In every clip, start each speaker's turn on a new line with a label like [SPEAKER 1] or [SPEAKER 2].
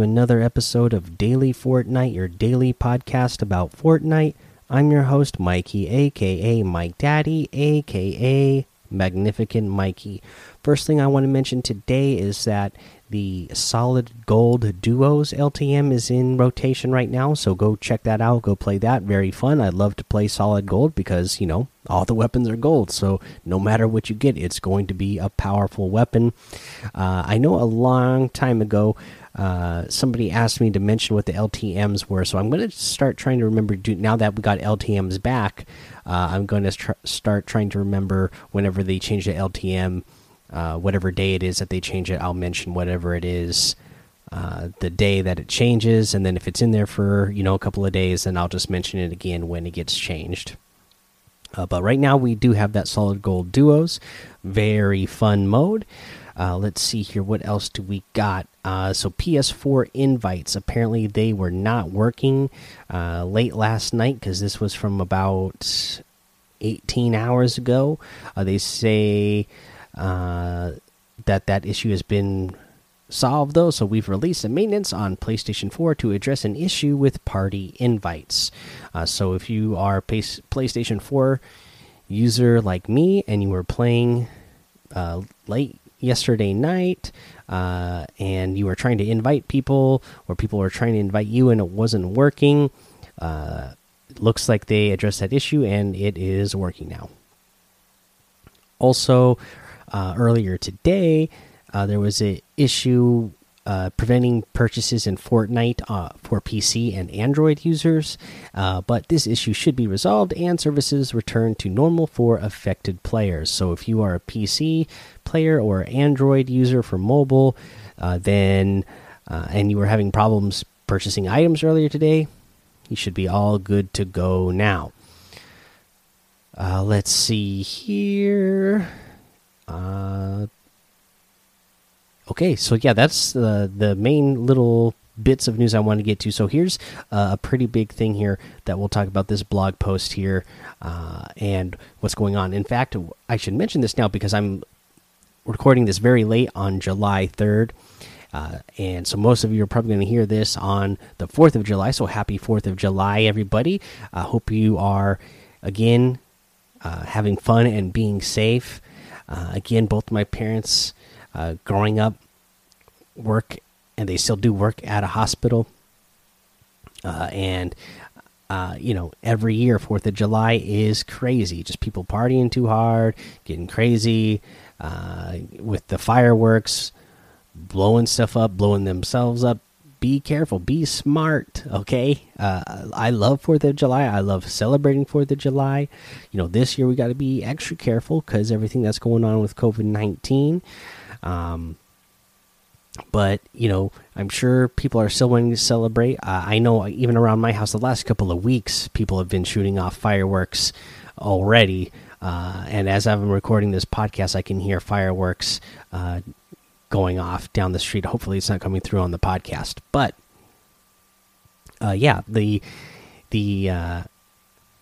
[SPEAKER 1] Another episode of Daily Fortnite, your daily podcast about Fortnite. I'm your host, Mikey, aka Mike Daddy, aka Magnificent Mikey. First thing I want to mention today is that the Solid Gold Duos LTM is in rotation right now, so go check that out. Go play that. Very fun. I love to play Solid Gold because, you know, all the weapons are gold, so no matter what you get, it's going to be a powerful weapon. Uh, I know a long time ago. Uh, somebody asked me to mention what the LTMs were, so I'm going to start trying to remember. Do, now that we got LTMs back, uh, I'm going to start trying to remember whenever they change the LTM uh, whatever day it is that they change it, I'll mention whatever it is, uh, the day that it changes, and then if it's in there for you know a couple of days, then I'll just mention it again when it gets changed. Uh, but right now we do have that solid gold duos, very fun mode. Uh, let's see here, what else do we got? Uh, so PS4 invites, apparently they were not working uh, late last night because this was from about 18 hours ago. they say uh, that that issue has been solved though. So we've released a maintenance on playstation 4 to address an issue with party invites. Uh, so if you are playstation 4 user like me and you were playing uh, late yesterday night uh, and you were trying to invite people or people were trying to invite you and it wasn't working uh, looks like they addressed that issue and it is working now. Also uh, earlier today, uh, there was an issue uh, preventing purchases in Fortnite uh, for PC and Android users, uh, but this issue should be resolved and services returned to normal for affected players. So, if you are a PC player or Android user for mobile, uh, then and you were having problems purchasing items earlier today, you should be all good to go now. let's see here. Uh, okay, so yeah, that's the the main little bits of news I want to get to. So here's uh, a pretty big thing here that we'll talk about this blog post here uh, and what's going on. In fact, I should mention this now because I'm recording this very late on July 3rd. Uh, and so most of you are probably going to hear this on the 4th of July. So happy 4th of July, everybody. I hope you are, again, uh, having fun and being safe. Uh, again, both my parents, uh, growing up, work and they still do work at a hospital. Uh, and uh, you know, every year Fourth of July is crazy. Just people partying too hard, getting crazy uh, with the fireworks, blowing stuff up, blowing themselves up be careful, be smart. Okay, uh, I love Fourth of July. I love celebrating Fourth of July. You know, this year we got to be extra careful because everything that's going on with COVID nineteen. Um, but you know, I'm sure people are still wanting to celebrate. Uh, I know even around my house, the last couple of weeks, people have been shooting off fireworks already. Uh, and as I'm recording this podcast, I can hear fireworks uh, going off down the street. Hopefully, it's not coming through on the podcast. But uh, yeah, the the uh,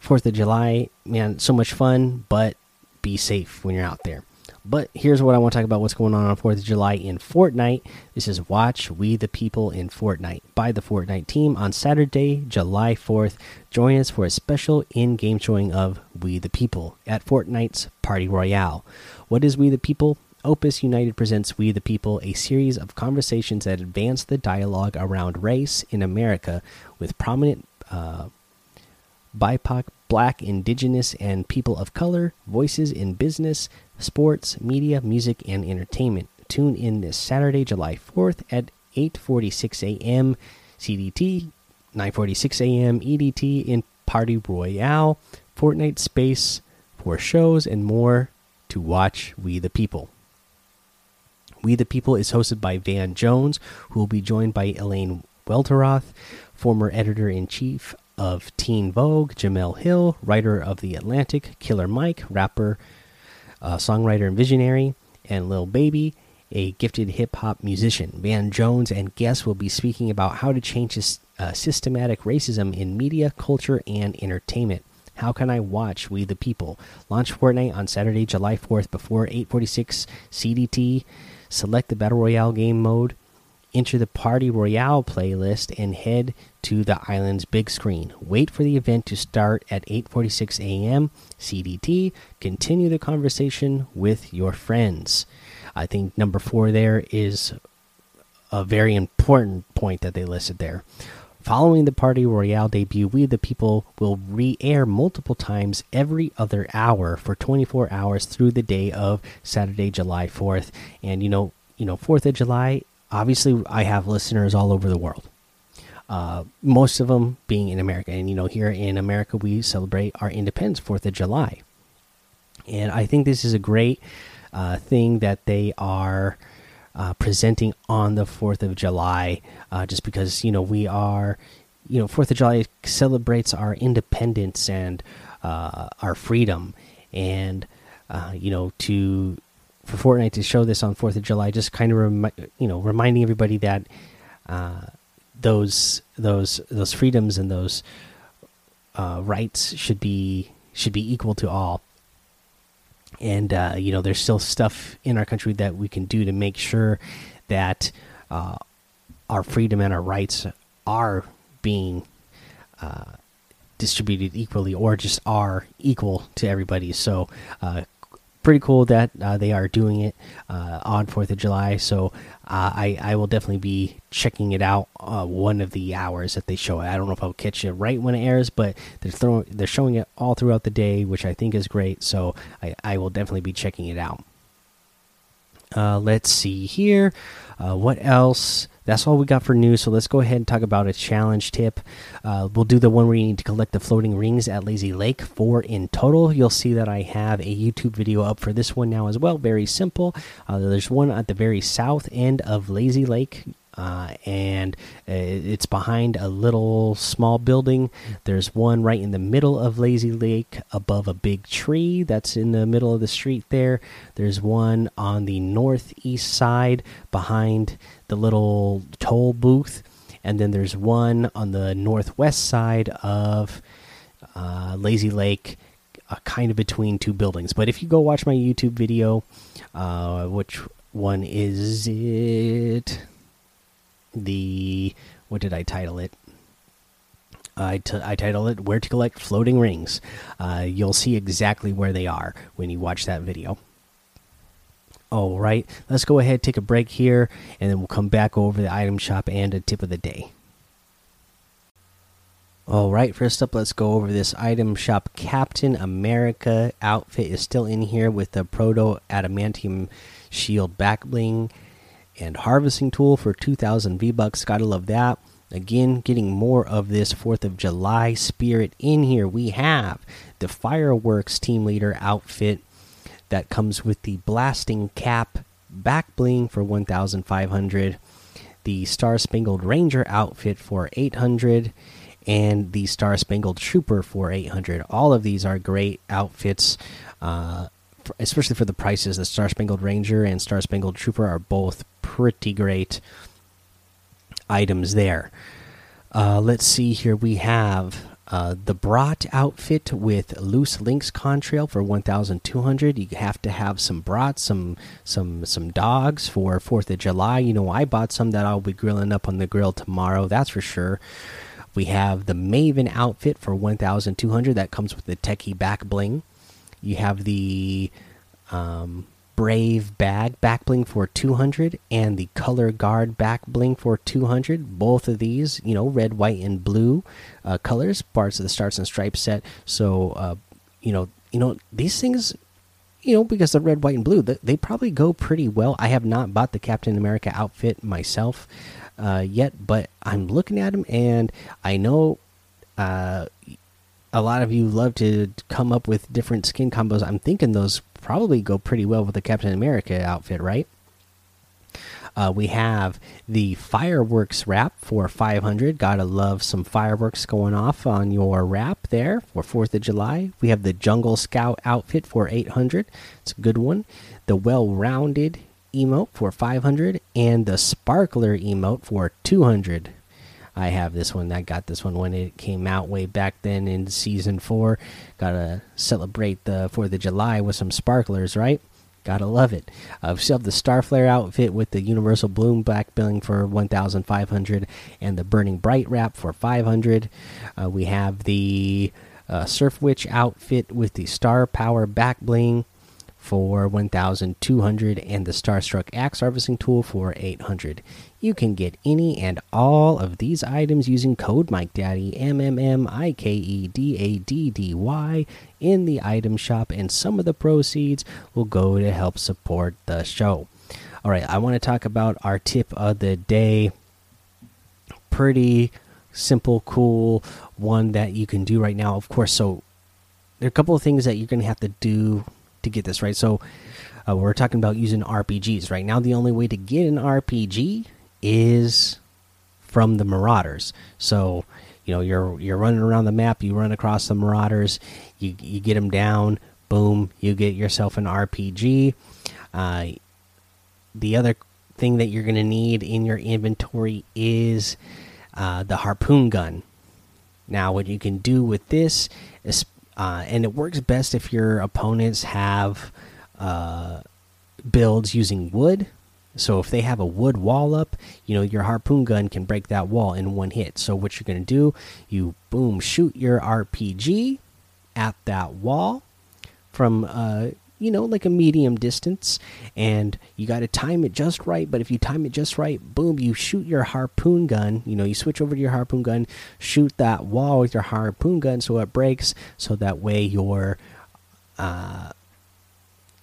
[SPEAKER 1] Fourth of July, man, so much fun. But be safe when you're out there. But here's what I want to talk about what's going on on 4th of July in Fortnite. This is Watch We the People in Fortnite by the Fortnite team on Saturday, July 4th. Join us for a special in game showing of We the People at Fortnite's Party Royale. What is We the People? Opus United presents We the People, a series of conversations that advance the dialogue around race in America with prominent uh, BIPOC, Black, Indigenous, and people of color voices in business, sports, media, music, and entertainment. Tune in this Saturday, July 4th at 8:46 a.m. CDT, 9:46 a.m. EDT in Party Royale, Fortnite Space for shows and more to watch We the People. We the People is hosted by Van Jones, who will be joined by Elaine Welteroth, former editor in chief of Teen Vogue, Jemele Hill, writer of The Atlantic, Killer Mike, rapper, uh, songwriter, and visionary, and Lil Baby, a gifted hip hop musician. Van Jones and guests will be speaking about how to change uh, systematic racism in media, culture, and entertainment. How can I watch We the People? Launch Fortnite on Saturday, July 4th before 8:46 CDT select the battle royale game mode enter the Party Royale playlist and head to the island's big screen. Wait for the event to start at 8:46 a.m. CDT. Continue the conversation with your friends. I think number 4 there is a very important point that they listed there. Following the Party Royale debut, We the People will re air multiple times every other hour for 24 hours through the day of Saturday, July 4th. And you know, you know, 4th of July, obviously, I have listeners all over the world. Uh, most of them being in America. And you know, here in America, we celebrate our independence, 4th of July. And I think this is a great uh, thing that they are uh, presenting on the Fourth of July, uh, just because you know we are, you know, Fourth of July celebrates our independence and uh, our freedom, and uh, you know to for Fortnite to show this on Fourth of July, just kind of you know reminding everybody that uh, those those those freedoms and those uh, rights should be should be equal to all and uh, you know there's still stuff in our country that we can do to make sure that uh, our freedom and our rights are being uh, distributed equally or just are equal to everybody. So uh, pretty cool that uh, they are doing it uh, on Fourth of July. So uh, I I will definitely be checking it out uh, one of the hours that they show it. I don't know if I'll catch it right when it airs, but they're throwing they're showing it all throughout the day, which I think is great. So I I will definitely be checking it out. Uh, let's see here. What else? That's all we got for news. So let's go ahead and talk about a challenge tip. Uh, we'll do the one where you need to collect the floating rings at Lazy Lake, four in total. You'll see that I have a YouTube video up for this one now as well. Very simple. Uh, there's one at the very south end of Lazy Lake uh, and uh, it's behind a little small building. There's one right in the middle of Lazy Lake above a big tree that's in the middle of the street there. There's one on the northeast side behind the little toll booth. And then there's one on the northwest side of uh, Lazy Lake, uh, kind of between two buildings. But if you go watch my YouTube video, uh, which one is it? The what did I title it? I, I title it "Where to Collect Floating Rings." Uh, you'll see exactly where they are when you watch that video. All right, let's go ahead, take a break here, and then we'll come back over the item shop and a tip of the day. All right, first up, let's go over this item shop. Captain America outfit is still in here with the Proto Adamantium Shield back bling and harvesting tool for 2000 V bucks. Gotta love that. Again, getting more of this 4th of July spirit in here. We have the fireworks team leader outfit that comes with the blasting cap back bling for 1500, the Star Spangled Ranger outfit for 800, and the Star Spangled Trooper for 800. All of these are great outfits. Uh, especially for the prices. The Star Spangled Ranger and Star Spangled Trooper are both pretty great items there. Uh, let's see here. We have uh, the Brat outfit with loose links contrail for 1,200. You have to have some brats, some some some dogs for Fourth of July. You know, I bought some that I'll be grilling up on the grill tomorrow. That's for sure. We have the Maven outfit for 1,200. That comes with the techie back bling. You have the um, Brave bag back bling for 200 and the Color Guard back bling for 200. Both of these, you know, red, white, and blue uh, colors, parts of the Stars and Stripes set. So, uh, you know, you know these things, you know, because the red, white, and blue, they, they probably go pretty well. I have not bought the Captain America outfit myself uh, yet, but I'm looking at them and I know uh, a lot of you love to come up with different skin combos. I'm thinking those probably go pretty well with the Captain America outfit, right? Uh, we have the fireworks wrap for 500. Gotta love some fireworks going off on your wrap there for 4th of July. We have the Jungle Scout outfit for 800. It's a good one. The well rounded emote for 500 and the sparkler emote for 200. I have this one. I got this one when it came out way back then in season four. Gotta celebrate the Fourth of July with some sparklers, right? Gotta love it. Still have the Starflare outfit with the Universal Bloom back bling for 1,500 and the Burning Bright wrap for 500. Uh, we have the uh, Surf Witch outfit with the Star Power back bling for 1200 and the Starstruck Axe Harvesting Tool for 800. You can get any and all of these items using code MikeDaddy, M M M I K E D A D D Y, in the item shop, and some of the proceeds will go to help support the show. All right, I want to talk about our tip of the day. Pretty simple, cool one that you can do right now. Of course, so there are a couple of things that you're going to have to do to get this right. So uh, we're talking about using RPGs right now. The only way to get an RPG is from the Marauders. So you know you're you're running around the map, you run across the Marauders, you you get them down, boom, you get yourself an RPG. Uh, the other thing that you're going to need in your inventory is uh, the harpoon gun. Now, what you can do with this is uh, and it works best if your opponents have uh, builds using wood. So if they have a wood wall up, you know your harpoon gun can break that wall in one hit. So what you're gonna do, you boom shoot your RPG at that wall from uh, you know, like a medium distance, and you got to time it just right. But if you time it just right, boom, you shoot your harpoon gun. You know, you switch over to your harpoon gun, shoot that wall with your harpoon gun so it breaks, so that way your uh,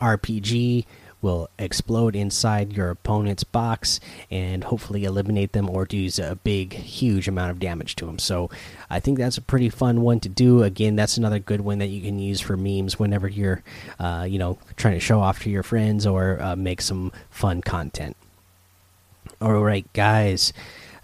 [SPEAKER 1] RPG will explode inside your opponent's box and hopefully eliminate them or do a big, huge amount of damage to them. So I think that's a pretty fun one to do. Again, that's another good one that you can use for memes whenever you're, uh, you know, trying to show off to your friends or uh, make some fun content. All right, guys.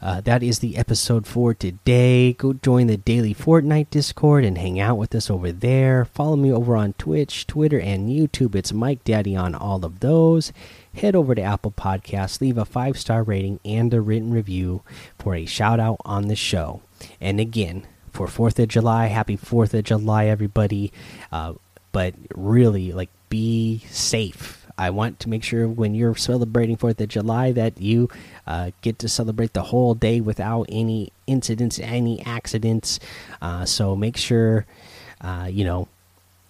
[SPEAKER 1] Uh, that is the episode for today. Go join the daily Fortnite Discord and hang out with us over there. Follow me over on Twitch, Twitter, and YouTube. It's Mike Daddy on all of those. Head over to Apple Podcasts, leave a five star rating and a written review for a shout out on the show. And again, for 4th of July, happy 4th of July, everybody. Uh, but really, like, be safe I want to make sure when you're celebrating Fourth of July that you uh, get to celebrate the whole day without any incidents, any accidents. Uh, so make sure uh, you know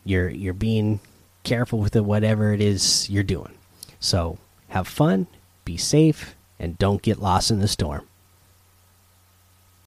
[SPEAKER 1] you're you're being careful with it, whatever it is you're doing. So have fun, be safe, and don't get lost in the storm.